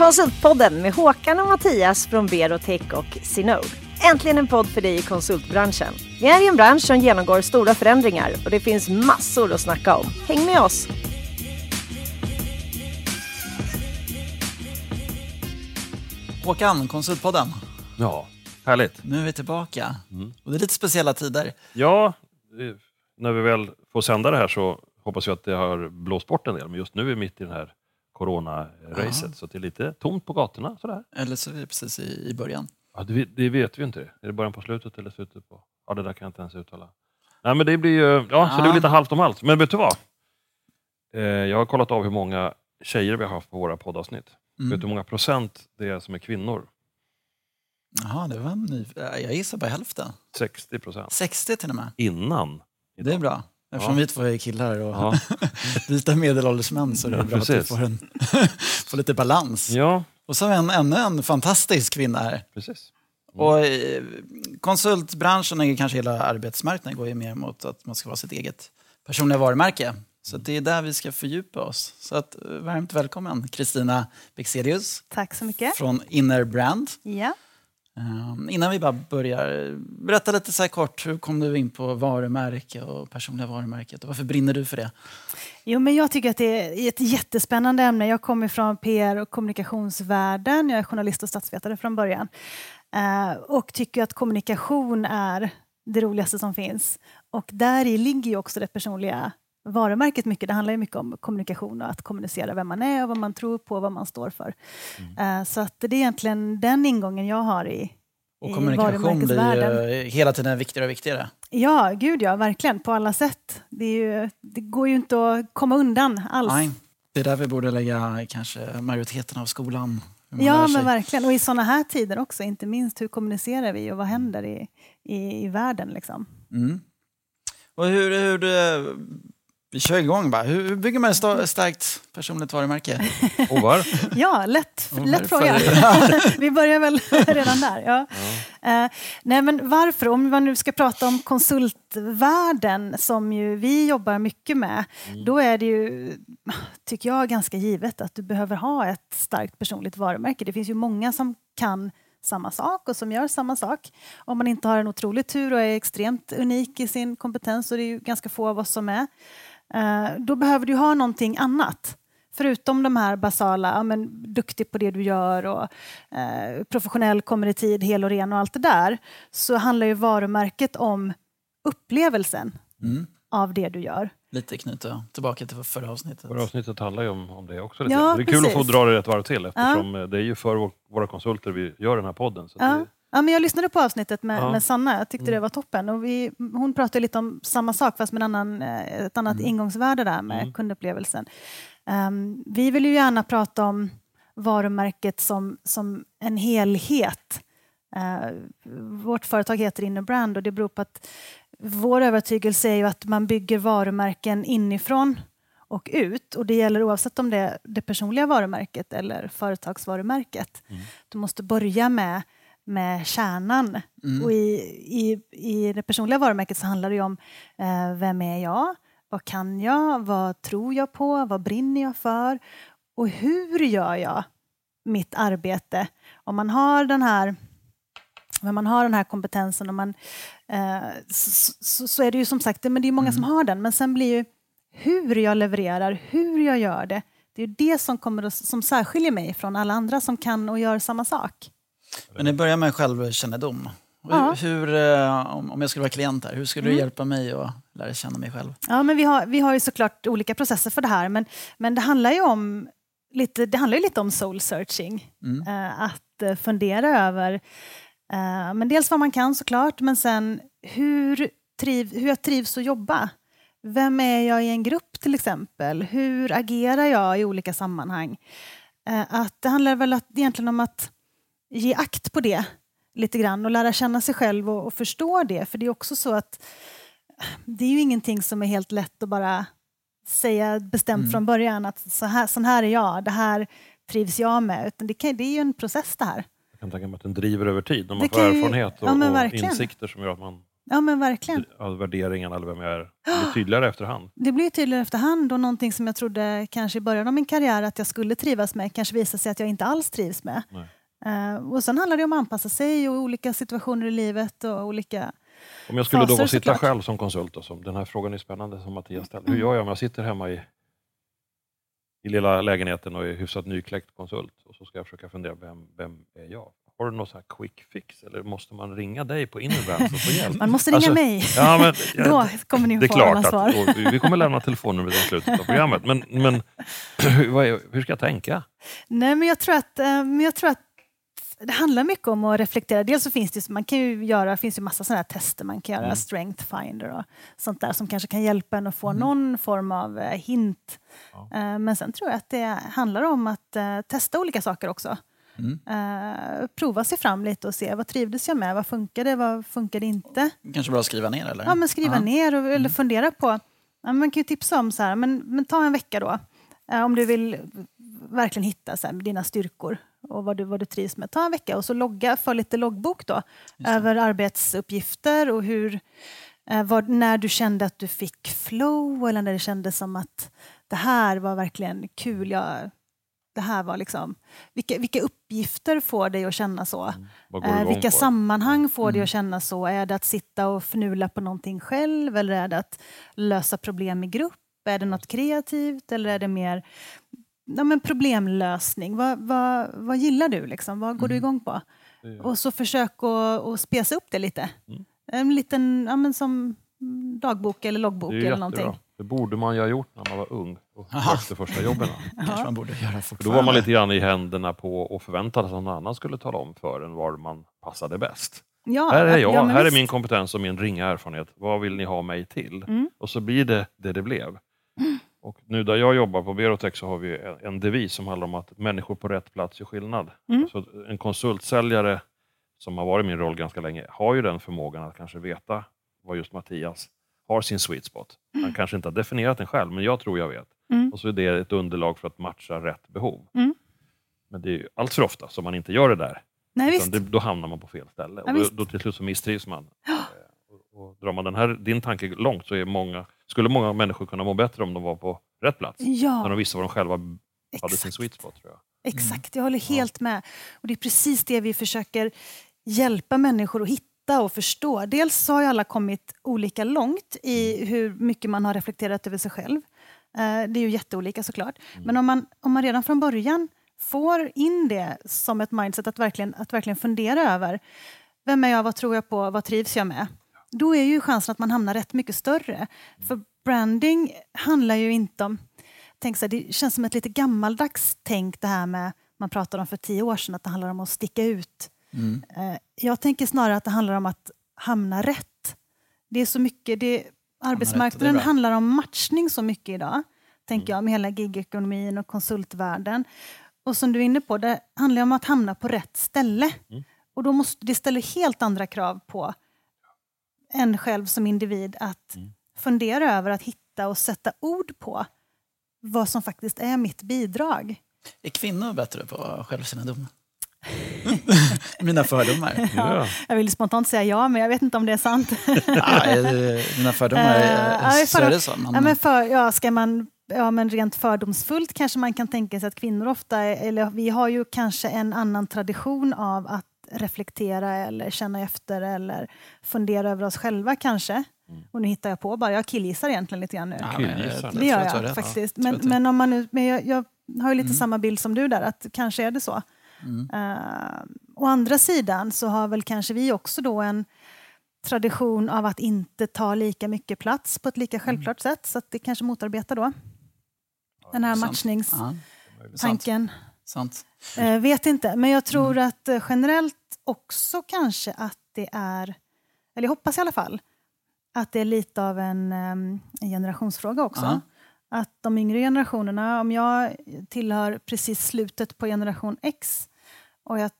Konsultpodden med Håkan och Mattias från Berotech och Sinode. Äntligen en podd för dig i konsultbranschen. Vi är i en bransch som genomgår stora förändringar och det finns massor att snacka om. Häng med oss! Håkan, Konsultpodden. Ja, härligt. Nu är vi tillbaka. Och det är lite speciella tider. Ja, eh, när vi väl får sända det här så hoppas vi att det har blåst bort en del. Men just nu är vi mitt i det här corona-racet, så det är lite tomt på gatorna. Sådär. Eller så är vi precis i, i början. Ja, det, det vet vi inte. Är det början på slutet eller slutet på... Ja, det där kan jag inte ens uttala. Nej, men det blir ju... Ja, så det är lite halvt om allt. Men vet du vad? Eh, jag har kollat av hur många tjejer vi har haft på våra poddavsnitt. Mm. Vet du hur många procent det är som är kvinnor? Jaha, det var en ny... Jag gissar på hälften. 60 procent. 60 till och med. Innan. Det är bra. Eftersom Ja. vi två är killar och Ja. vita medelålders män så är det Ja, bra att vi precis. får, en, får lite balans. Ja, Och så har vi en, ännu en fantastisk kvinna här. precis. Och eh, konsultbranschen, och kanske hela arbetsmarknaden, går ju mer mot att man ska vara sitt eget personliga varumärke. Så det är där vi ska fördjupa oss. Så att, eh, varmt välkommen Kristina Bexelius Tack så mycket. från Inner Brand. Ja. Ehm, innan vi bara börjar, berätta lite så här kort, hur kom du in på varumärke och personliga varumärket och varför brinner du för det? Jo, men jag tycker att det är ett jättespännande ämne. Jag kommer från PR och kommunikationsvärlden. Jag är journalist och statsvetare från början. Ehm, och tycker att kommunikation är det roligaste som finns. Och där i ligger ju också det personliga varumärket mycket. Det handlar ju mycket om kommunikation och att kommunicera vem man är och vad man tror på och vad man står för. Eh, så att det är egentligen den ingången jag har i, Och kommunikation blir ju hela tiden viktigare och viktigare. Ja, gud ja, verkligen. På alla sätt. Det, ju, det går ju inte att komma undan alls. Nej, det är där vi borde lägga kanske majoriteten av skolan. Ja, men verkligen. Och i sådana här tider också, inte minst. Hur kommunicerar vi och vad händer i, i, i världen? Liksom? Mm. Och hur, hur, eh, vi kör igång bara. Hur bygger man ett sta- starkt personligt varumärke? Varför? Ja, lätt, lätt fråga. vi börjar väl redan där. Ja. Eh, nej, men varför? Om man nu ska prata om konsultvärlden som ju vi jobbar mycket med, då är det ju, tycker jag, ganska givet att du behöver ha ett starkt personligt varumärke. Det finns ju många som kan samma sak och som gör samma sak. Om man inte har en otrolig tur och är extremt unik i sin kompetens, och det är ju ganska få av oss som är, då behöver du ha någonting annat. Förutom de här basala, ja, men, duktig på det du gör och eh, professionell, kommer i tid, hel och ren och allt det där, så handlar ju varumärket om upplevelsen Mm. av det du gör. Lite knyta tillbaka till förra avsnittet. Förra avsnittet handlar ju om, om det också. Lite. Ja, det är kul att få precis. dra det ett varv till eftersom eh, det är ju för vår, våra konsulter vi gör den här podden. Så Ja. det, Ja, men jag lyssnade på avsnittet med, Ja. med Sanna, jag tyckte Mm. det var toppen. Och vi, hon pratade lite om samma sak fast med en annan, eh, ett annat ingångsvärde där med Mm. kundupplevelsen. Ehm, vi vill ju gärna prata om varumärket som, som en helhet. Eh, vårt företag heter Inner Brand och det beror på att vår övertygelse är ju att man bygger varumärken inifrån och ut. Och det gäller oavsett om det är det personliga varumärket eller företagsvarumärket. Du måste börja med, med kärnan. Mm. Och i, i, I det personliga varumärket så handlar det om eh, vem är jag? Vad kan jag? Vad tror jag på? Vad brinner jag för? Och hur gör jag mitt arbete? Om man har den här men man har den här kompetensen och man, eh, så, så, så är det ju som sagt, men det är många som har den, men sen blir ju hur jag levererar, hur jag gör det, det är det som, kommer att, som särskiljer mig från alla andra som kan och gör samma sak. Men ni börjar med självkännedom. Ja. Hur, eh, om jag skulle vara klient här, hur skulle du Mm. hjälpa mig att lära känna mig själv? Ja, men vi har, vi har ju såklart olika processer för det här, men, men det handlar ju om lite, det handlar ju lite om soul searching. Mm. Eh, att eh, fundera över, men dels vad man kan såklart, men sen hur, triv, hur jag trivs att jobba. Vem är jag i en grupp till exempel? Hur agerar jag i olika sammanhang? Att det handlar väl att, egentligen om att ge akt på det lite grann och lära känna sig själv och, och förstå det. För det är också så att det är ju ingenting som är helt lätt att bara säga bestämt Mm. från början att så här, sån här är jag, det här trivs jag med. Utan det, kan, det är ju en process det här. jag kan tänka mig att den driver över tid. När man får ju- erfarenhet och, ja, och insikter som gör att man Ja, men verkligen. All värderingarna eller vem jag är blir tydligare efterhand. Det blir tydligare efterhand och någonting som jag trodde kanske i början av min karriär att jag skulle trivas med kanske visar sig att jag inte alls trivs med. Uh, och sen handlar det om att anpassa sig och olika situationer i livet och olika Om jag skulle då faser, sitta såklart. själv som konsult, och som, den här frågan är spännande som Mattias ställde. Hur gör jag om jag sitter hemma i, i lilla lägenheten och är hyfsat nykläckt konsult och så ska jag försöka fundera, vem, vem är jag? Har du någon sån här quick fix eller måste man ringa dig på för att få hjälp? Man måste ringa Alltså, mig. Ja, men, ja, Då kommer ni det få alla svar. att och vi kommer lämna telefonnumret i slutet av programmet. Men, men är, hur ska jag tänka? Nej, men jag tror att, eh, men jag tror att det handlar mycket om att reflektera. Dels så finns det, man kan ju göra, finns ju massa sådana här tester man kan göra, Mm. strength finder och sånt där som kanske kan hjälpa en att få någon form av eh, hint. Ja. Eh, Men sen tror jag att det handlar om att eh, testa olika saker också. Mm. Eh, prova sig fram lite och se vad trivdes jag med, vad funkade, vad funkade inte. Kanske bra att skriva ner eller? Ja, men skriva Ja. ner och, eller fundera på. Ja, man kan ju tipsa om så här, men, men ta en vecka då. Eh, om du vill verkligen hitta så här, dina styrkor och vad du, vad du trivs med. Ta en vecka och så logga, för lite loggbok då. Över arbetsuppgifter och hur, eh, vad, när du kände att du fick flow eller när det kändes som att det här var verkligen kul. Jag, det här var liksom, vilka, vilka uppgifter får dig att känna så? Du Eh, vilka sammanhang får dig Mm. att känna så? Är det att sitta och fnula på någonting själv eller är det att lösa problem i grupp? Är det något kreativt eller är det mer ja, men problemlösning? Vad, vad, vad gillar du? Liksom? Vad går du Mm. igång på? Och så försök att, att spesa upp det lite. Mm. En liten, ja, men som dagbok eller loggbok Det är eller någonting. Det borde man ju ha gjort när man var ung och sökte första jobben. kanske man borde göra För då var man lite grann i händerna på och förväntade sig att någon annan skulle tala om för en var man passade bäst. Ja, här är jag, ja, här är visst. min kompetens och min ringa erfarenhet. Vad vill ni ha mig till? Mm. Och så blir det det det blev. Och nu där jag jobbar på Berotech så har vi en- devis som handlar om att människor på rätt plats gör skillnad. Mm. Så en konsultsäljare som har varit min roll ganska länge har ju den förmågan att kanske veta vad just Mattias har sin sweet spot. Han kanske inte har definierat den själv, men jag tror jag vet. Mm. Och så är det ett underlag för att matcha rätt behov. Mm. Men det är ju allt för ofta som man inte gör det där. Nej, det, då hamnar man på fel ställe. Ja, och då, då till slut så misstrivs man. Eh, Och, drar man den här, din tanke långt så är många, skulle många människor kunna må bättre om de var på rätt plats. När Ja, de visste vad de själva hade sin exakt. sweet spot. Tror jag. Exakt, jag håller helt med. Och Det är precis det vi försöker hjälpa människor att hitta och förstå. Dels har ju alla kommit olika långt i hur mycket man har reflekterat över sig själv. Eh, Det är ju jätteolika såklart. Men om man, om man redan från början får in det som ett mindset att verkligen, att verkligen fundera över vem är jag, vad tror jag på, vad trivs jag med? Då är ju chansen att man hamnar rätt mycket större. För branding handlar ju inte om tänk så här, det känns som ett lite gammaldags tänk det här med man pratade om för tio år sedan att det handlar om att sticka ut. Mm. Eh, Jag tänker snarare att det handlar om att hamna rätt. Det är så mycket, det, arbetsmarknaden bra. handlar om matchning så mycket idag, tänker jag, med hela gigekonomin och konsultvärlden. Och som du är inne på, det handlar om att hamna på rätt ställe. Mm. Och då måste, det ställer helt andra krav på en själv som individ att Mm. fundera över att hitta och sätta ord på vad som faktiskt är mitt bidrag. Är kvinnor bättre på självkännedom? Mina fördomar. Ja. Jag vill spontant säga ja, men jag vet inte om det är sant. Är- mina fördomar, är- ja, så är det så. Men, Ja, men för, ja, ska man, ja, men rent fördomsfullt kanske man kan tänka sig att kvinnor ofta, är- eller vi har ju kanske en annan tradition av att reflektera eller känna efter eller fundera över oss själva kanske. Mm. Och nu hittar jag på bara, jag killgissar egentligen lite grann nu. ja, Killgissar. det gör jag faktiskt. Ja, Men, men, om man nu, men jag, jag har ju lite Mm. samma bild som du där, att kanske är det så. Mm. Uh, å andra sidan så har väl kanske vi också då en tradition av att inte ta lika mycket plats på ett lika Mm. självklart sätt, så att det kanske motarbetar då. Den här matchningstanken. Sant. sant. Eh, vet inte, men jag tror Mm. att eh, generellt också kanske att det är, eller jag hoppas i alla fall, att det är lite av en, em, en generationsfråga också. Ja. Att de yngre generationerna, om jag tillhör precis slutet på generation X och jag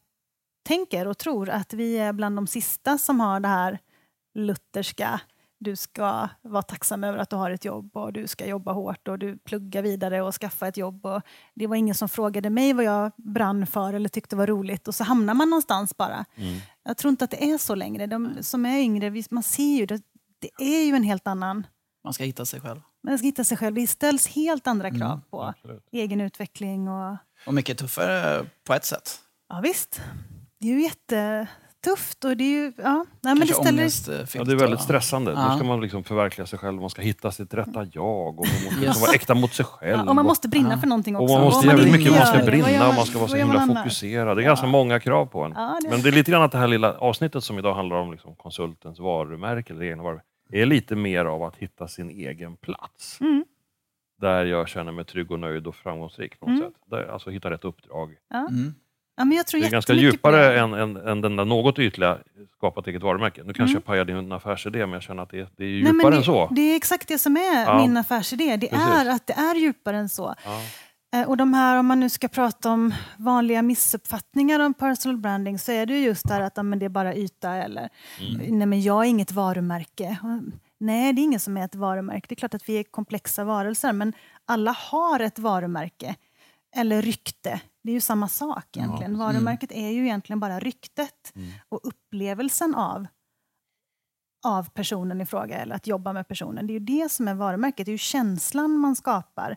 tänker och tror att vi är bland de sista som har det här lutherska du ska vara tacksam över att du har ett jobb och du ska jobba hårt och du pluggar vidare och skaffa ett jobb. Och det var ingen som frågade mig vad jag brann för eller tyckte var roligt och så hamnar man någonstans bara. Mm. Jag tror inte att det är så längre. De som är yngre, man ser ju det, det är ju en helt annan... Man ska hitta sig själv. Man ska hitta sig själv. Det ställs helt andra krav på Absolut. egen utveckling. Och, Och mycket tuffare på ett sätt. ja, visst, det är ju jättetufft. Och det är ju, ja, nej, men det ställer, ångestfyllt. Ja, det är väldigt och- stressande. Ja. Nu ska man liksom förverkliga sig själv, man ska hitta sitt rätta jag och man måste Yes. liksom vara äkta mot sig själv. ja, och man måste brinna Ja. för någonting och också. man måste jävligt mycket, man ska brinna och man ska vara så himla fokuserad. Det är ganska många krav på en. Ja, det- Men det är lite grann att det här lilla avsnittet som idag handlar om liksom konsultens varumärke, eller egna varumärke, är lite mer av att hitta sin egen plats. Mm. Där jag känner mig trygg och nöjd och framgångsrik på något Mm. sätt. Där, alltså hitta rätt uppdrag. Mm. Ja, men jag tror Det är ganska djupare än, än, än den där något ytliga skapa ett eget varumärke. Nu kanske Mm. jag pajar din affärsidé, men jag känner att det är, det är Nej, djupare men det, än så. Det är exakt det som är Ja. min affärsidé. Det Precis. är att det är djupare än så. Ja. Eh, Och de här, om man nu ska prata om vanliga missuppfattningar om personal branding så är det ju just det här att men det är bara yta eller Mm. nej men jag är inget varumärke. Nej, det är ingen som är ett varumärke. Det är klart att vi är komplexa varelser men alla har ett varumärke. Eller rykte. Det är ju samma sak egentligen. Varumärket är ju egentligen bara ryktet Mm. och upplevelsen av av personen i fråga eller att jobba med personen. Det är ju det som är varumärket. Det är ju känslan man skapar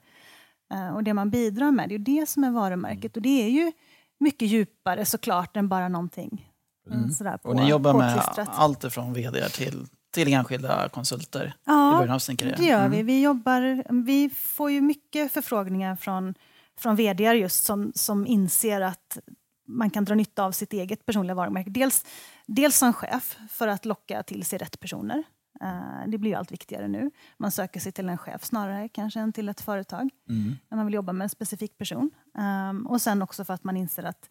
eh, och det man bidrar med. Det är ju det som är varumärket. Och det är ju mycket djupare såklart än bara någonting mm. sådär på, Och ni jobbar med allt ifrån vd till, till enskilda konsulter i Ja, början av sin karriär. det gör Mm. vi. Vi, jobbar, vi får ju mycket förfrågningar från, från vd just som, som inser att man kan dra nytta av sitt eget personliga varumärke. Dels, dels som chef för att locka till sig rätt personer. Eh, det blir ju allt viktigare nu. Man söker sig till en chef snarare kanske än till ett företag. Mm. När man vill jobba med en specifik person. Ehm, och sen också för att man inser att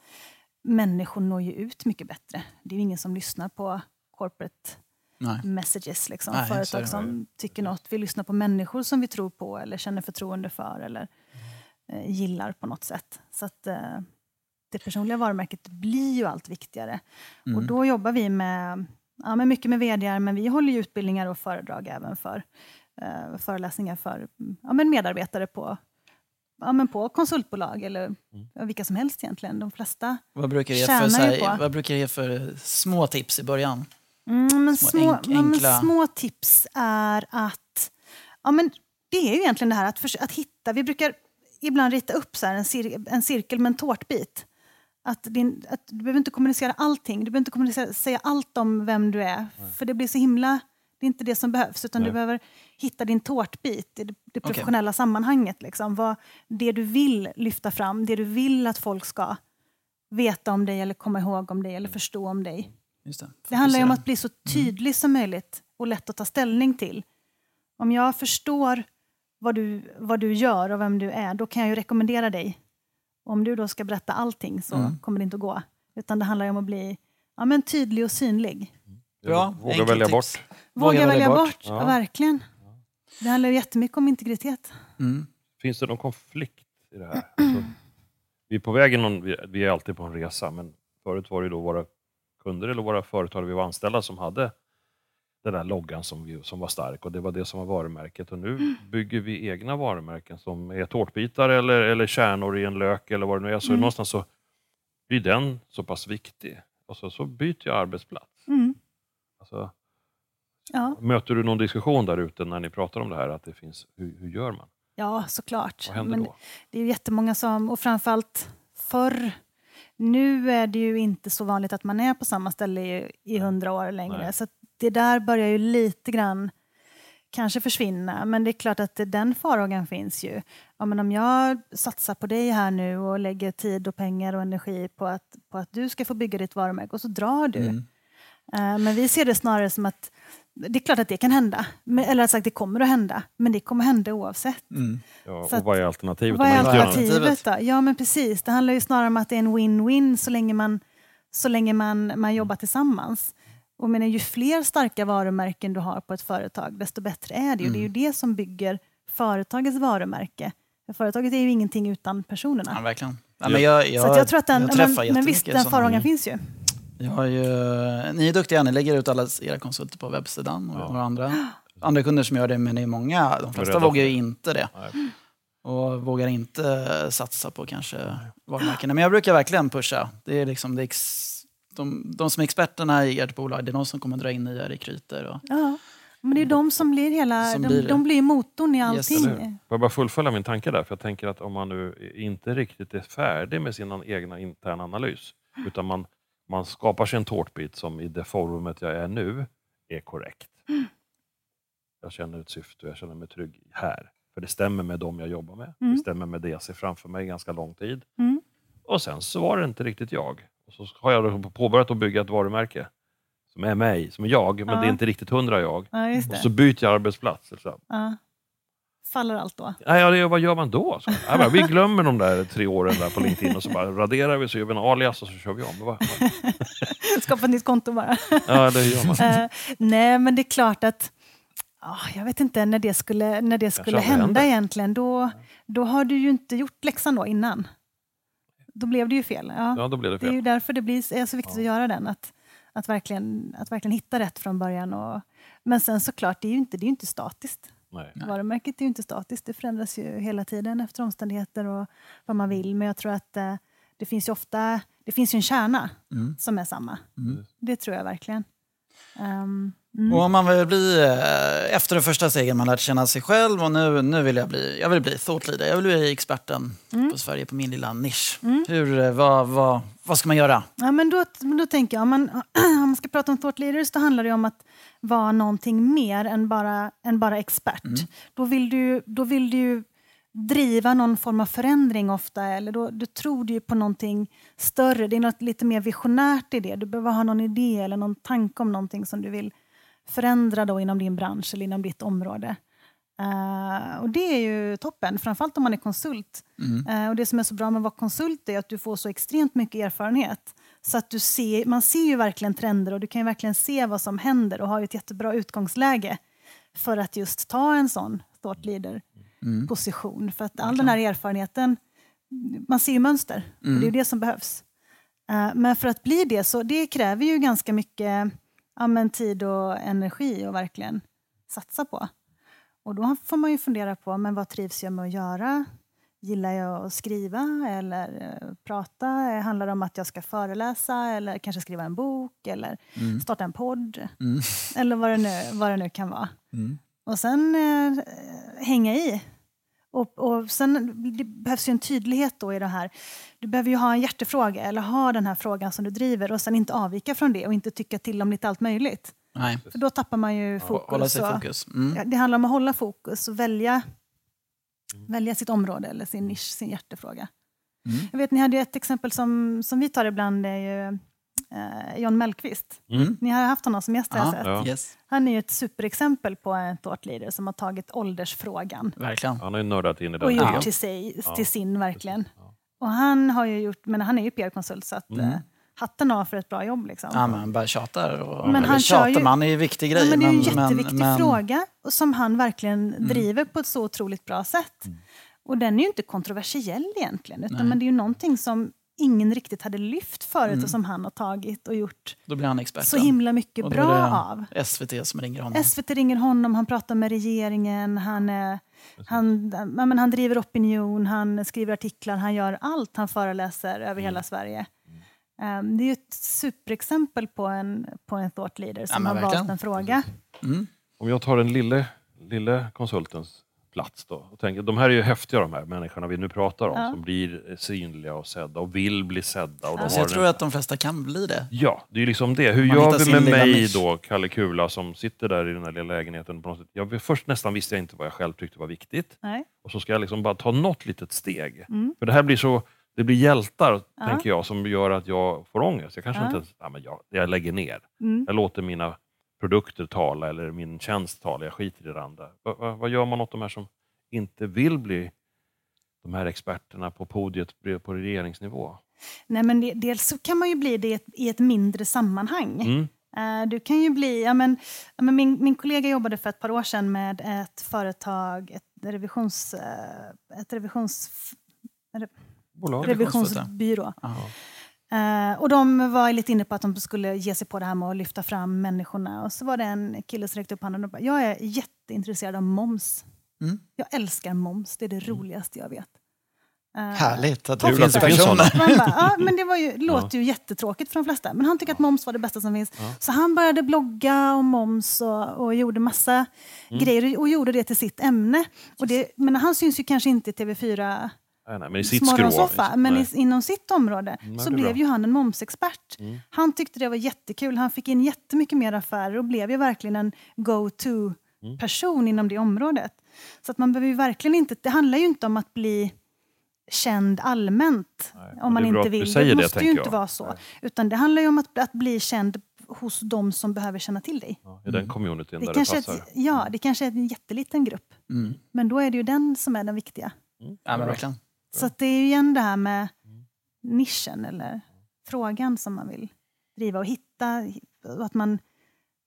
människor når ju ut mycket bättre. Det är ju ingen som lyssnar på corporate Nej. messages. Liksom. Nej, Företag som tycker något. Vi lyssnar på människor som vi tror på eller känner förtroende för eller gillar på något sätt. Så att eh, det personliga varumärket blir ju allt viktigare. Mm. Och då jobbar vi med, ja, med mycket med vd men vi håller utbildningar och föredrag även för eh, föreläsningar för ja, men medarbetare på, ja, men på konsultbolag eller Mm. vilka som helst egentligen. De flesta Vad brukar det för, här, på. vad brukar det ge för små tips i början? Mm, men Små små, enk- ja, men enkla- små tips är att... Ja, men det är ju egentligen det här att, förs- att hitta... Vi brukar ibland rita upp så en, cir, en cirkel med en tårtbit. Att, din, att du behöver inte kommunicera allting. Du behöver inte kommunicera, säga allt om vem du är. För det blir så himla... Det är inte det som behövs. Utan Nej. du behöver hitta din tårtbit i det, det professionella sammanhanget. Liksom. Vad, det du vill lyfta fram, det du vill att folk ska veta om dig eller komma ihåg om dig eller förstå om dig. Det. Det handlar ju om att bli så tydlig som möjligt och lätt att ta ställning till. Om jag förstår vad du, vad du gör och vem du är, då kan jag ju rekommendera dig. Om du då ska berätta allting så Mm. kommer det inte att gå. Utan det handlar ju om att bli ja, men tydlig och synlig. Bra, Våga enkelt välja tips. bort. Våga, välja bort, Ja. Ja, verkligen. Det handlar ju jättemycket om integritet. Mm. Finns det någon konflikt i det här? Alltså, vi är på väg i någon, vi- är alltid på en resa, men förut var det då våra kunder eller våra företag vi var anställda som hade den där loggan som, vi, som var stark och det var det som var varumärket. Och nu bygger vi egna varumärken som är tårtbitar eller, eller kärnor i en lök eller vad det nu är. Så Mm. någonstans så blir den så pass viktig. Och så, så byter jag arbetsplats. Mm. Alltså, Ja. möter du någon diskussion där ute när ni pratar om det här? Att det finns, hur, hur gör man? ja, såklart. Vad händer Men då? Det är jättemånga som, och framförallt förr, nu är det ju inte så vanligt att man är på samma ställe i, hundra år längre. Nej. Så det där börjar ju lite grann kanske försvinna. Men det är klart att den farhågan finns ju. Ja, men om jag satsar på dig här nu och lägger tid och pengar och energi på att, på att du ska få bygga ditt varumärke och så drar du. Mm. Eh, Men vi ser det snarare som att det är klart att det kan hända. Men- Eller sagt, det kommer att hända. Men det kommer hända oavsett. Mm. Ja, och att- vad är alternativet Vad är alternativet då? Ja, men precis. Det handlar ju snarare om att det är en win-win så länge man, så länge man, man jobbar tillsammans. Och menar, ju fler starka varumärken du har på ett företag, desto bättre är det. Och det är ju det som bygger företagets varumärke. För företaget är ju ingenting utan Ja, personerna. verkligen. Ja, men jag, jag, så att jag tror att den, men, men visst, den farhågan finns ju. Jag har ju, ni är duktiga, ni lägger ut alla era konsulter på webbsidan och Ja. några andra. Andra kunder som gör det, men det är många. De flesta vågar ju inte det. Nej. Och vågar inte satsa på kanske varumärkena. Men jag brukar verkligen pusha. Det är, liksom, det är ex, de, de som är experterna i ert bolag, det är de som kommer dra in nya rekryter. Och, Ja. Men det är de som blir hela, Som de, blir de blir motorn i Yes. allting. Får jag bara fullfölja min tanke där? För jag tänker att om man nu inte riktigt är färdig med sin egna interna analys, utan man, man skapar sig en tårtbit som i det forumet jag är nu är korrekt. Jag känner ett syfte och jag känner mig trygg här. För det stämmer med dem jag jobbar med. Mm. Det stämmer med det jag ser framför mig ganska lång tid. Mm. Och sen så var det inte riktigt jag. Och så har jag påbörjat att bygga ett varumärke som är mig, som är jag, men Ja. det är inte riktigt hundra jag. Ja, Och så byter jag arbetsplats. Så. Ja. Faller allt då? Nej, ja, vad gör man då? Så, jag bara, vi glömmer de där tre åren där på LinkedIn och så bara raderar vi, så gör vi en alias och så kör vi om. Skapa ett nytt konto bara. Ja, det gör man. Eh, nej, men det är klart att ah, jag vet inte när det skulle, när det skulle hända egentligen. Då, då har du ju inte gjort läxan då innan. Då blev det ju fel. Ja. Ja, då blir det Det är ju fel. därför det blir, är så viktigt att göra den. Att, att, verkligen, att verkligen hitta rätt från början. Och, men sen såklart, det är ju inte, det är ju inte statiskt. Nej. Varumärket är ju inte statiskt. Det förändras ju hela tiden efter omständigheter och vad man vill. Men jag tror att eh, det finns ju ofta det finns ju en kärna Mm. som är samma. Mm. Det tror jag verkligen. Ehm, mm. Och om man vill bli, eh, efter det första steget, man lärt känna sig själv och nu, nu vill jag bli, jag vill bli thought leader, jag vill bli experten på Sverige på min lilla nisch. Hur, eh, vad, vad, vad ska man göra? Ja, men då, då tänker jag, om man, om man ska prata om thought leaders, då handlar det om att vara någonting mer än bara, än bara expert. Då, vill du, då vill du driva någon form av förändring ofta, eller då, du tror du på någonting större. Det är något lite mer visionärt i det. Du behöver ha någon idé eller någon tanke om någonting som du vill förändra då inom din bransch eller inom ditt område. Eh, och det är ju toppen, framförallt om man är konsult. Eh, och det som är så bra med att vara konsult är att du får så extremt mycket erfarenhet. Så att du ser, man ser ju verkligen trender och du kan verkligen se vad som händer och har ett jättebra utgångsläge för att just ta en sån thought leader-position. För att all den här erfarenheten, man ser ju mönster och det är ju det som behövs. Eh, men för att bli det, så det kräver ju ganska mycket ja, men tid och energi att verkligen satsa på. Och då får man ju fundera på, men vad trivs jag med att göra? Gillar jag att skriva eller eh, prata? Handlar det om att jag ska föreläsa eller kanske skriva en bok eller starta en podd? Eller vad det nu, vad det nu kan vara. Och sen eh, hänga i. Och, och sen behövs ju en tydlighet då i det här. Du behöver ju ha en hjärtefråga eller ha den här frågan som du driver och sen inte avvika från det och inte tycka till om lite allt möjligt. Nej, För då tappar man ju fokus. hålla sig fokus. Mm. Ja, det handlar om att hålla fokus och välja, välja sitt område eller sin nisch, sin hjärtefråga. Mm. Jag vet, ni hade ju ett exempel som, som vi tar ibland, är ju eh, John Mellqvist. Mm. Ni har haft honom som gäst har jag Ja, sett. Ja. Yes, Han är ju ett superexempel på en thought leader som har tagit åldersfrågan verkligen. Han har ju nördat in i den. och gjort Ja. till, sig, Ja. till sin verkligen. Ja. Och han har ju gjort, men han är ju PR-konsult så att Mm. eh, hatten av för ett bra jobb. Liksom. Ja, men bara tjatar. Och, Men han tjatar, ju- man är ju viktig grej. Ja, men det är ju en men- jätteviktig men- fråga och som han verkligen Mm. driver på ett så otroligt bra sätt. Och den är ju inte kontroversiell egentligen, utan Nej. men det är ju någonting som ingen riktigt hade lyft förut Mm. och som han har tagit och gjort Då blir han expert. så himla mycket bra är av. SVT som ringer honom. SVT ringer honom, han pratar med regeringen, han, eh, han, ja, men han driver opinion, han skriver artiklar, han gör allt. Han föreläser över Mm. hela Sverige. Um, det är ju ett superexempel på en, på en thought leader som men har verkligen. valt en fråga. Mm. Om jag tar den lille, lille konsultens plats då och tänker, de här är ju häftiga de här människorna vi nu pratar om Ja. som blir synliga och sedda och vill bli sedda. Och de Så har jag tror en- att de flesta kan bli det. Ja, det är liksom det. Hur Man gör vi med mig nisch. då, Kalle Kula, som sitter där i den här lilla lägenheten? På något sätt. Jag, först nästan visste jag inte vad jag själv tyckte var viktigt. Nej. Och så ska jag liksom bara ta något litet steg. Mm. För det här blir så, det blir hjältar, Ja. tänker jag, som gör att jag får ångest. Jag kanske Ja. inte ens, ja, men jag, jag lägger ner. Mm. Jag låter mina produkter tala eller min tjänst tala. Jag skiter i det andra. Va, va, vad gör man åt de här som inte vill bli de här experterna på podiet på regeringsnivå? Nej, men det, dels så kan man ju bli det i ett, i ett mindre sammanhang. Mm. Eh, Du kan ju bli, ja, men, ja, men min, min kollega jobbade för ett par år sedan med ett företag, ett revisions... eh, Ett revisions Bolag. revisionsbyrå. Ja. Eh, och de var lite inne på att de skulle ge sig på det här med att lyfta fram människorna. Och så var det en kille som räckte upp handen och bara, jag är jätteintresserad av moms. Mm. Jag älskar moms, det är det roligaste jag vet. Eh, Härligt att det finns personer. Man bara, ja, men det var ju, låter ju jättetråkigt för de flesta, men han tycker att moms var det bästa som finns. Så han började blogga om moms och, och gjorde massa Mm. grejer och gjorde det till sitt ämne. Och det, men han syns ju kanske inte i TV4 Nej, nej, men i sitt skrå. morgonsoffa, men i, inom sitt område Mm, så det blev bra. ju han en momsexpert. Mm. Han tyckte det var jättekul, han fick in jättemycket mer affärer och blev ju verkligen en go-to-person inom det området. Så att man behöver ju verkligen inte, det handlar ju inte om att bli känd allmänt, Nej, om man det inte vill. det det, måste ju tänker inte jag. vara så. Nej. Utan det handlar ju om att, att bli känd hos de som behöver känna till dig. Ja, I den communityn Det där det kanske, är passar. ett, ja, det kanske är en jätteliten grupp, Mm. men då är det ju den som är den viktiga. Mm, Ja, men verkligen. Så det är ju igen det här med nischen eller frågan som man vill driva och hitta och att man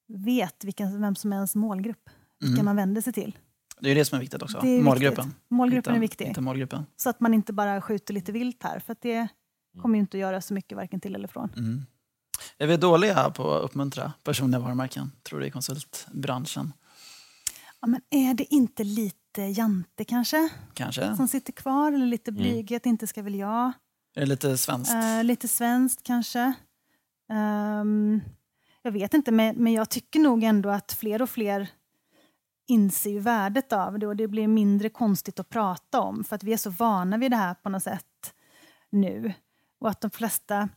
vet vilken, vem som är ens målgrupp, vilka Mm. man vänder sig till. Det är det som är viktigt också. Är målgruppen. viktigt. Målgruppen Hitta- är viktig. hitta målgruppen. Så att man inte bara skjuter lite vilt här, för det kommer ju inte att göra så mycket varken till eller från. Mm. Är vi dåliga på att uppmuntra personliga varumärken, tror du, i konsultbranschen? Ja, men är det inte lite jante kanske, Kanske? som sitter kvar? Eller lite Mm. blyghet, inte ska väl jag? Är det lite svenskt? Eh, lite svenskt kanske. Ehm, jag vet inte, men, men jag tycker nog ändå att fler och fler inser ju värdet av det och det blir mindre konstigt att prata om för att vi är så vana vid det här på något sätt nu. Och att de flesta...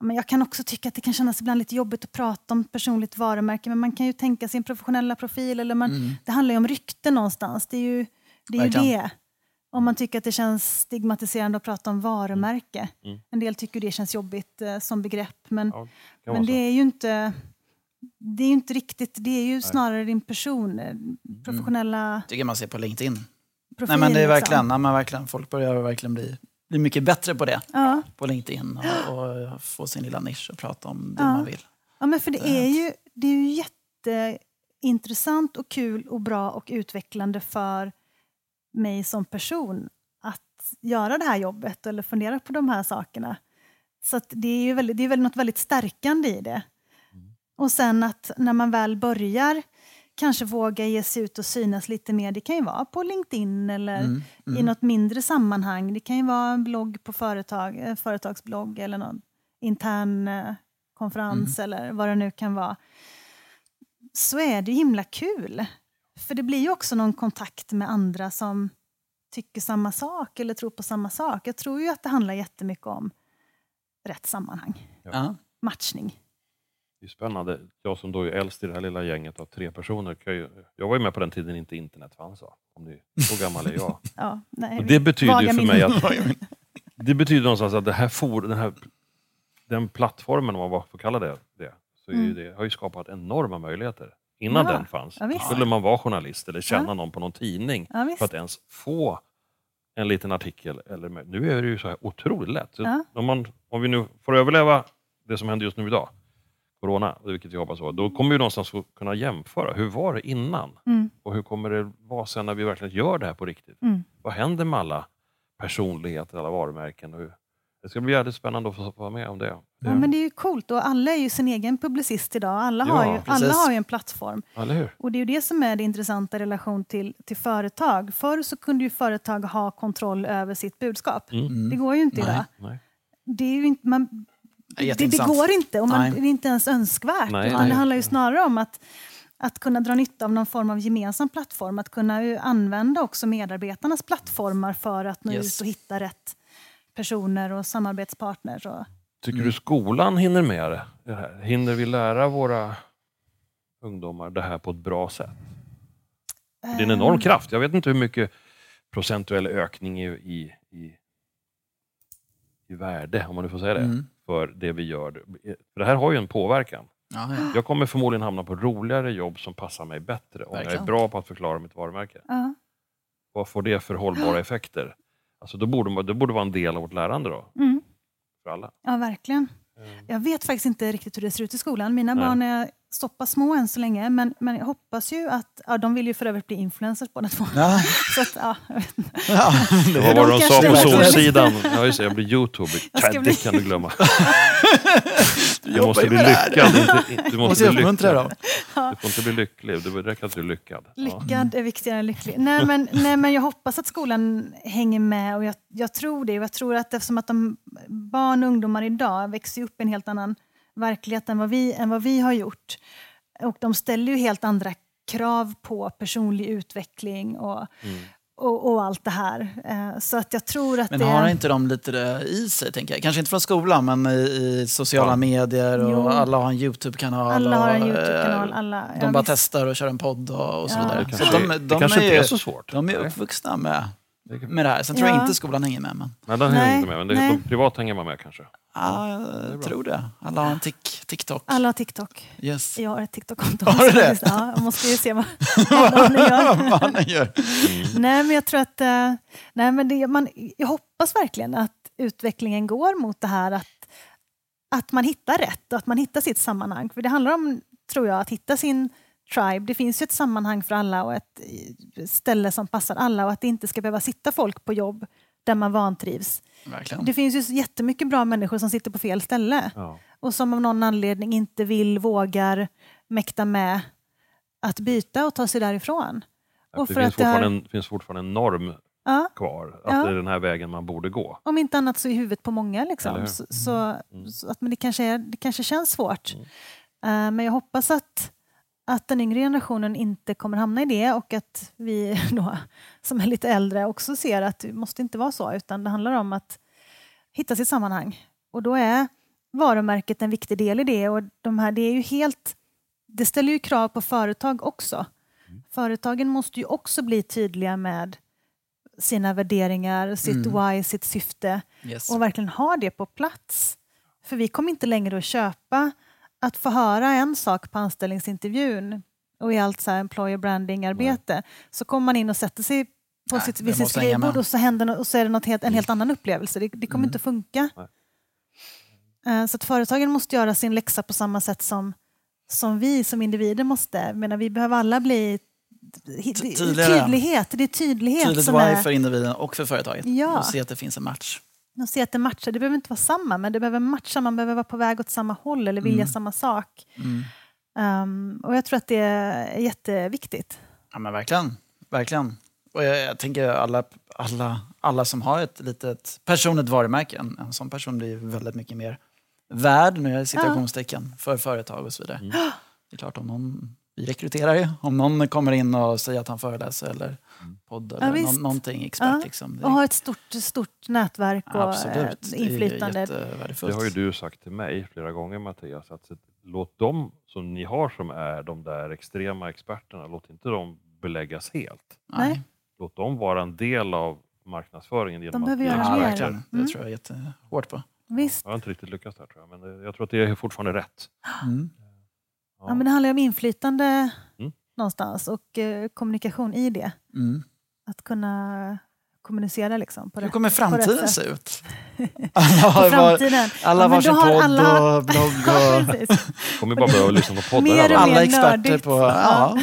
Men jag kan också tycka att det kan kännas ibland lite jobbigt att prata om personligt varumärke men man kan ju tänka sin professionella profil. Eller man, Mm. Det handlar ju om rykte någonstans. Det är ju det. Är ju det. Om man tycker att det känns stigmatiserande att prata om varumärke. Mm. En del tycker det känns jobbigt eh, som begrepp men, Ja, kan men det är ju inte det är ju inte riktigt, det är ju snarare din person, eh, Mm. professionella tycker man ser på LinkedIn. profil. Nej, men det är liksom. verkligen, nej, men verkligen, folk börjar verkligen bli, bli mycket bättre på det. Ja. På LinkedIn och, och få sin lilla nisch och prata om det Ja. man vill. ja, men för det är ju, det är ju jätteintressant och kul och bra och utvecklande för mig som person att göra det här jobbet eller fundera på de här sakerna. Så det är ju väldigt, det är väl något väldigt stärkande i det. Och sen att när man väl börjar kanske våga ge sig ut och synas lite mer. Det kan ju vara på LinkedIn eller Mm, i något mindre sammanhang. Det kan ju vara en blogg på företag, eh, företagsblogg eller någon intern eh, konferens eller vad det nu kan vara. Så är det himla kul. För det blir ju också någon kontakt med andra som tycker samma sak eller tror på samma sak. Jag tror ju att det handlar jättemycket om rätt sammanhang. Ja. Matchning. Det är spännande. Jag som då är äldst i det här lilla gänget av tre personer. Jag var ju med på den tiden inte internet fanns. va? Om ni, så gammal är jag. Ja, nej, Och det betyder ju för mig att det betyder någonstans att det här for, den, här, den plattformen, om man får kalla det det, så ju det har ju skapat enorma möjligheter. Innan Ja, den fanns ja, visst. skulle man vara journalist eller känna Ja. någon på någon tidning Ja, för att ens få en liten artikel. Eller. Nu är det ju så här otroligt lätt. Så om, man, om vi nu får överleva det som händer just nu idag, corona, vilket jag hoppas var, då kommer vi någonstans att kunna jämföra. Hur var det innan? Mm. Och hur kommer det vara sen när vi verkligen gör det här på riktigt? Mm. Vad händer med alla personligheter, alla varumärken? Och hur? Det ska bli jävligt spännande att få vara med om det. Ja, men det är ju coolt och alla är ju sin egen publicist idag. Alla, Ja, har, ju, alla har ju en plattform. Och det är ju det som är det intressanta i relation till, till företag. Förr så kunde ju företag ha kontroll över sitt budskap. Mm. Det går ju inte Nej. idag. Nej. Det, är inte, man, Det det, går inte och man, det är inte ens önskvärt. Nej, utan nej. det handlar ju snarare om att, att kunna dra nytta av någon form av gemensam plattform. Att kunna ju använda också medarbetarnas plattformar för att nå Yes. ut och hitta rätt personer och samarbetspartners. Och, Tycker du skolan hinner med det? här? Hinner vi lära våra ungdomar det här på ett bra sätt? Det är en enorm kraft. Jag vet inte hur mycket procentuell ökning i, i, i, i värde, om man nu får säga det, Mm. För det vi gör. För det här har ju en påverkan. Ja. Jag kommer förmodligen hamna på roligare jobb som passar mig bättre om jag är Verkligen. bra på att förklara mitt varumärke. ja. Vad får det för hållbara effekter? Alltså då borde det borde vara en del av vårt lärande då, Mm. för alla. Ja, verkligen. Mm. Jag vet faktiskt inte riktigt hur det ser ut i skolan. Mina Nej. barn är så pass små än så länge, men, men jag hoppas ju att, ja, de vill ju för övrigt bli influencers båda två. Ja. Så att, ja, jag vet inte. Ja, Vad var det de sa på Solsidan? Ja, just det, jag blir youtuber. Jag bli- Det kan du glömma. Du måste bli det lyckad. Du måste bli lyckad. dem. Du får inte bli lycklig. Det räcker att du är lyckad. Ja. Lyckad är viktigare än lycklig. Nej men, nej, men jag hoppas att skolan hänger med och jag, jag tror det. Jag tror att eftersom att de barn och ungdomar idag växer upp i en helt annan verklighet än vad vi, än vad vi har gjort. Och de ställer ju helt andra krav på personlig utveckling och, Mm. och, och allt det här. Eh, Så att jag tror att Men det... har inte de lite det i sig, tänker jag? Kanske inte från skolan, men i, i sociala Ja. medier och Jo. alla har en YouTube-kanal. alla har en och, Youtube-kanal. eh, Alla, De ja, bara visst. testar och kör en podd och, och så Ja. vidare. Det Så kanske, de, det de, kanske är, inte är så svårt. de är uppvuxna med, med det här. Sen tror jag Ja. inte skolan hänger med. Men, Nej, den Nej, hänger inte med. Men det, de privat hänger man med kanske. ja, jag tror det. Alla har en tik, TikTok. Alla har TikTok. Yes. Jag har ett TikTok-konto. Har du det? Ja, jag måste ju se vad, ni gör. Gör. Nej, men jag tror att... eh, nej, men det, man, jag hoppas verkligen att utvecklingen går mot det här att, att man hittar rätt och att man hittar sitt sammanhang. För det handlar om, tror jag, att hitta sin tribe. Det finns ju ett sammanhang för alla och ett eh, ställe som passar alla och att det inte ska behöva sitta folk på jobb där man vantrivs. Verkligen. Det finns ju jättemycket bra människor som sitter på fel ställe Ja. och som av någon anledning inte vill, vågar, mäkta med att byta och ta sig därifrån. Och Det för finns att det här- fortfarande, en, finns fortfarande en norm Ja, kvar. Att Ja. det är den här vägen man borde gå. om inte annat så i huvudet på många. Liksom. Så, så, så att, men det, kanske är, det kanske känns svårt. Mm. Eh, men jag hoppas att, att den yngre generationen inte kommer hamna i det och att vi då, som är lite äldre också ser att det måste inte vara så utan det handlar om att hitta sitt sammanhang. Och då är varumärket en viktig del i det och de här, det är ju helt det ställer ju krav på företag också. Mm. Företagen måste ju också bli tydliga med sina värderingar, sitt Mm. why, sitt syfte Yes. och verkligen ha det på plats. För vi kommer inte längre att köpa att få höra en sak på anställningsintervjun och i allt så här employer branding-arbete så kommer man in och sätter sig på Nej, sitt, vid sitt skrivbord och så, händer, och så är det något helt, en helt annan upplevelse. Det, det kommer Mm. inte funka. Nej. Eh, Så att företagen måste göra sin läxa på samma sätt som, som vi som individer måste. Menar, vi behöver alla bli... Ty- tydligare. Tydlighet, det är tydlighet Tydligt som är... för individen och för företaget. Ja. Och se att det finns en match. Och se att det matchar. Det behöver inte vara samma, men det behöver matcha. Man behöver vara på väg åt samma håll eller vilja Mm. samma sak. Mm. Um, och jag tror att det är jätteviktigt. Ja men verkligen. verkligen. Och jag, jag tänker alla, alla, alla som har ett litet personligt varumärke, en, en sån person blir väldigt mycket mer värd, nu är citationstecken, för företag och så vidare. Mm. Det är klart om någon, vi rekryterar ju, om någon kommer in och säger att han föreläser eller podd eller Ja, nå, visst. någonting expert. Ja. Liksom. Det, Och ha ett stort, stort nätverk och absolut, eh, det ju inflytande. jättevärdefullt. Det har ju du sagt till mig flera gånger Mattias, att låt dem som ni har som är de där extrema experterna, låt inte dem beläggas helt. Nej. Låt dem vara en del av marknadsföringen. Genom behöver att göra Ja, mer. Mm. Det tror jag jättehårt på. Visst. Jag har inte riktigt lyckats där tror jag, men det- jag tror att det är fortfarande rätt. Mm. Ja, men det handlar ju om inflytande Mm. Någonstans och eh, kommunikation i det. Mm. Att kunna kommunicera liksom. På Hur kommer framtiden se ut? Alla har, var, framtiden. alla Ja, men varsin då har podd alla- och blogg Ja, och precis. kommer bara börja lyssna på poddar. Mer och alla. mer alla experter nördigt. på... Ja,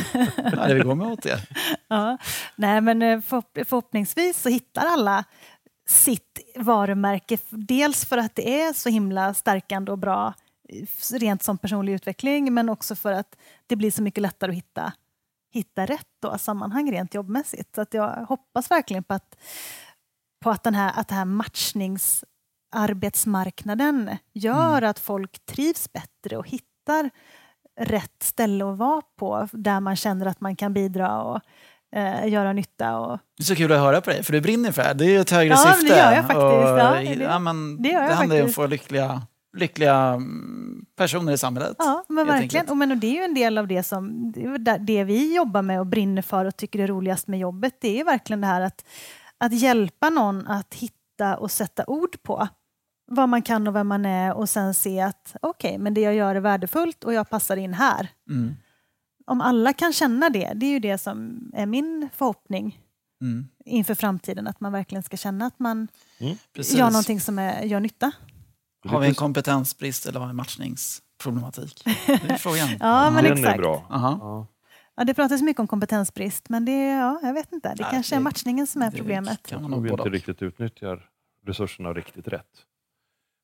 ja, det vi går med åt det. Ja. Nej, men eh, förhopp- förhoppningsvis så hittar alla sitt varumärke. Dels för att det är så himla stärkande och bra eh, rent som personlig utveckling men också för att det blir så mycket lättare att hitta, hitta rätt då, sammanhang rent jobbmässigt. Så att jag hoppas verkligen på att, på att, den här, att det här matchningsarbetsmarknaden gör att folk trivs bättre och hittar rätt ställe att vara på där man känner att man kan bidra och eh, göra nytta. Och, Det är så kul att höra på dig, för du brinner för det här. Det är ju ett högre Ja, men det syfte. gör jag faktiskt. Och, Ja, det- ja, men det jag handlar ju om att få lyckliga, lyckliga mm, personer i samhället. ja, men verkligen. Och, men, och det är ju en del av det som det, vi jobbar med och brinner för och tycker är roligast med jobbet. Det är ju verkligen det här att, att hjälpa någon att hitta och sätta ord på vad man kan och vem man är och sen se att okej, men det jag gör är värdefullt och jag passar in här. Mm. Om alla kan känna det, det är ju det som är min förhoppning Mm. inför framtiden, att man verkligen ska känna att man Precis. gör någonting som är, gör nytta. Har vi en kompetensbrist eller har vi en matchningsproblematik? Det är frågan. Ja, men Den är exakt. bra. Aha. Ja. Ja, det pratas mycket om kompetensbrist, men det, ja, jag vet inte. Det Nej, kanske är det- matchningen som är det problemet. kan man Om vi inte och. riktigt utnyttjar resurserna riktigt rätt.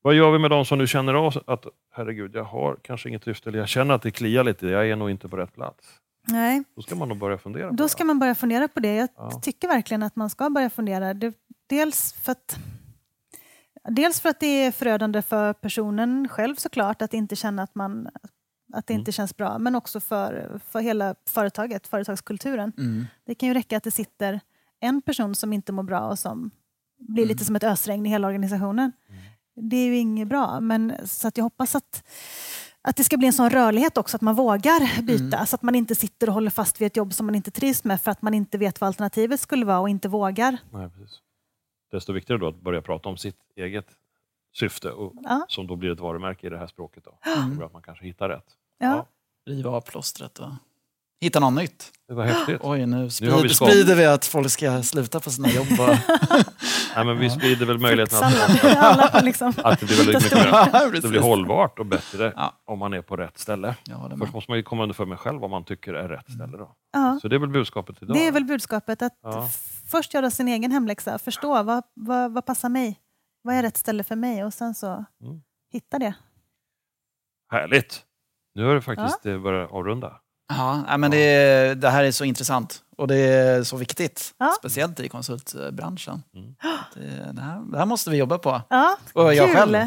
Vad gör vi med de som nu känner av att herregud, jag har kanske inget syfte, eller jag känner att det kliar lite, jag är nog inte på rätt plats. Nej, Då ska man nog börja fundera på då det. ska man börja fundera på det. Jag Ja. tycker verkligen att man ska börja fundera. Det, dels, för att, dels för att det är förödande för personen själv såklart, att inte känna att, man, att det Mm. inte känns bra, men också för, för hela företaget, företagskulturen. Mm. Det kan ju räcka att det sitter en person som inte mår bra och som blir Mm. lite som ett ösregn i hela organisationen. Det är ju inget bra, men så att jag hoppas att, att det ska bli en sån rörlighet också, att man vågar byta, Mm. så att man inte sitter och håller fast vid ett jobb som man inte trivs med för att man inte vet vad alternativet skulle vara och inte vågar. Nej, precis. Desto viktigare då att börja prata om sitt eget syfte, och, Ja. som då blir ett varumärke i det här språket. Då. Mm. Att man kanske hittar rätt. Ja. Riva av plåstret och hitta något nytt. Det var häftigt. Oj, nu Nu har vi sprider, vi att folk ska sluta på sina jobb. Nej, men vi sprider väl möjligheten att, liksom att det blir väldigt mycket mer, det blir hållbart och bättre Ja. om man är på rätt ställe. Först måste man ju komma underför med själv vad man tycker är rätt ställe. Då. Ja. Så det är väl budskapet idag. Det är väl budskapet, att Ja. Först göra sin egen hemläxa, förstå vad, vad, vad passar mig, vad är rätt ställe för mig och sen så Mm. hitta det. Härligt! Nu har det faktiskt eh, börjat avrunda. Ja, men det, det här är så intressant och det är så viktigt. Ja. Speciellt i konsultbranschen. Mm. Det, det, här, det här måste vi jobba på. Ja, Och jag kul! själv.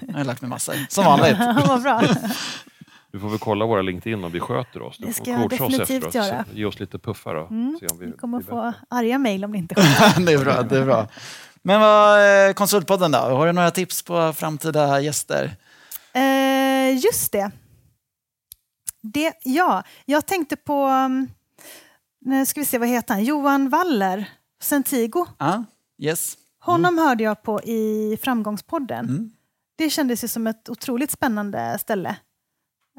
Jag har lärt mig massor, som vanligt. Ja, vad bra. Du får väl kolla våra LinkedIn om vi sköter oss. Du Det får ska jag oss definitivt efteråt. göra. Ge oss lite puffar och Mm, se om vi Vi kommer blir få arga mejl om det inte sker. det är bra. Det är bra. Men vad, eh, Konsultpodden då? Har du några tips på framtida gäster? Eh, just det. det. Ja, jag tänkte på, um, nu ska vi se, vad heter han? Johan Waller, Centigo. Ja, yes. Honom hörde jag på i Framgångspodden. Mm. Det kändes ju som ett otroligt spännande ställe.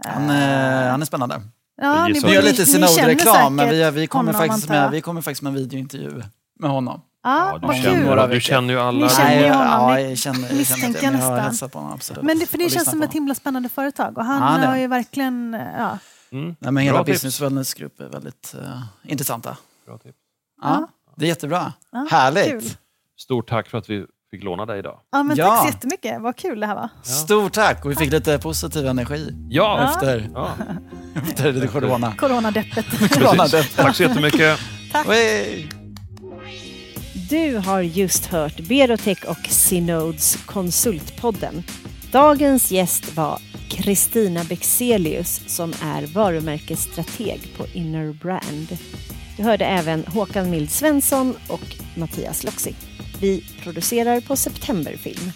Han, eh, han är spännande. Ja, gissar Vi Jag gör ni- lite Synod-reklam, men vi, vi, kommer honom, faktiskt jag. med, vi kommer faktiskt med en videointervju med honom. Ja, Ja, du, känner, du känner ju alla. Ni känner ju honom, Ja, ni jag känner, jag misstänker inte, men jag har nästan. på honom absolut. Men det, för det känns som ett himla spännande företag och han Ja, är har ju verkligen, ja, Mm, Nej, men hela. Business Wellness Group är väldigt eh, intressanta. Bra tips. Ja, Det är jättebra. Ja, Härligt. kul. Stort tack för att vi fick låna dig idag. ja men Ja. tack så jättemycket, vad kul det här var. Stort tack och vi fick lite positiv energi Ja! efter, ja. efter det corona. Coronadeppet. Precis. Tack så jättemycket. Wey. Du har just hört Berotech och Synods Konsultpodden. Dagens gäst var Kristina Bexelius som är varumärkesstrateg på Inner Brand. Du hörde även Håkan Mild Svensson och Mattias Loxi. Vi producerar på Septemberfilm.